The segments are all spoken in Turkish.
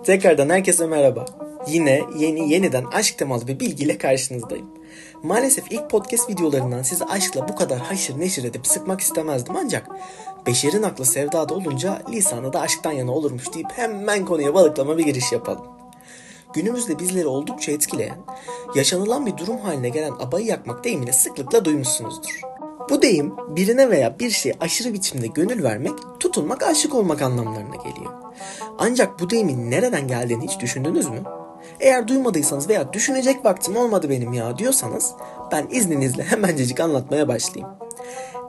Tekrardan herkese merhaba. Yine yeni yeniden aşk temalı bir bilgiyle karşınızdayım. Maalesef ilk podcast videolarından sizi aşkla bu kadar haşır neşir edip sıkmak istemezdim ancak beşerin aklı sevdada olunca lisanı da aşktan yana olurmuş deyip hemen konuya balıklama bir giriş yapalım. Günümüzde bizleri oldukça etkileyen, yaşanılan bir durum haline gelen abayı yakmak deyimini sıklıkla duymuşsunuzdur. Bu deyim birine veya bir şeye aşırı biçimde gönül vermek, tutunmak, aşık olmak anlamlarına geliyor. Ancak bu deyimin nereden geldiğini hiç düşündünüz mü? Eğer duymadıysanız veya düşünecek vaktim olmadı benim ya diyorsanız ben izninizle hemencecik anlatmaya başlayayım.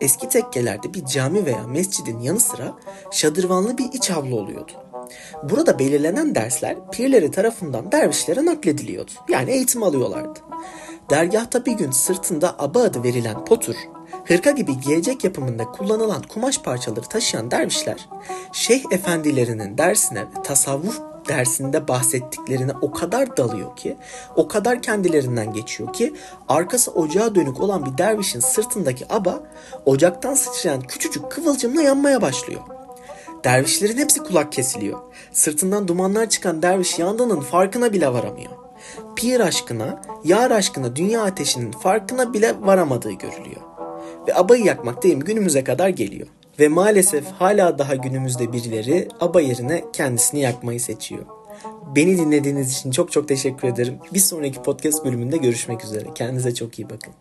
Eski tekkelerde bir cami veya mescidin yanı sıra şadırvanlı bir iç avlu oluyordu. Burada belirlenen dersler pirleri tarafından dervişlere naklediliyordu. Yani eğitim alıyorlardı. Dergahta bir gün sırtında aba adı verilen potur, hırka gibi giyecek yapımında kullanılan kumaş parçaları taşıyan dervişler, şeyh efendilerinin dersine ve tasavvuf dersinde bahsettiklerine o kadar dalıyor ki, o kadar kendilerinden geçiyor ki, arkası ocağa dönük olan bir dervişin sırtındaki aba, ocaktan sıçrayan küçücük kıvılcımla yanmaya başlıyor. Dervişlerin hepsi kulak kesiliyor. Sırtından dumanlar çıkan derviş yandığının farkına bile varamıyor. Pir aşkına, yar aşkına dünya ateşinin farkına bile varamadığı görülüyor. Ve abayı yakmak deyim günümüze kadar geliyor. Ve maalesef hala daha günümüzde birileri aba yerine kendisini yakmayı seçiyor. Beni dinlediğiniz için çok çok teşekkür ederim. Bir sonraki podcast bölümünde görüşmek üzere. Kendinize çok iyi bakın.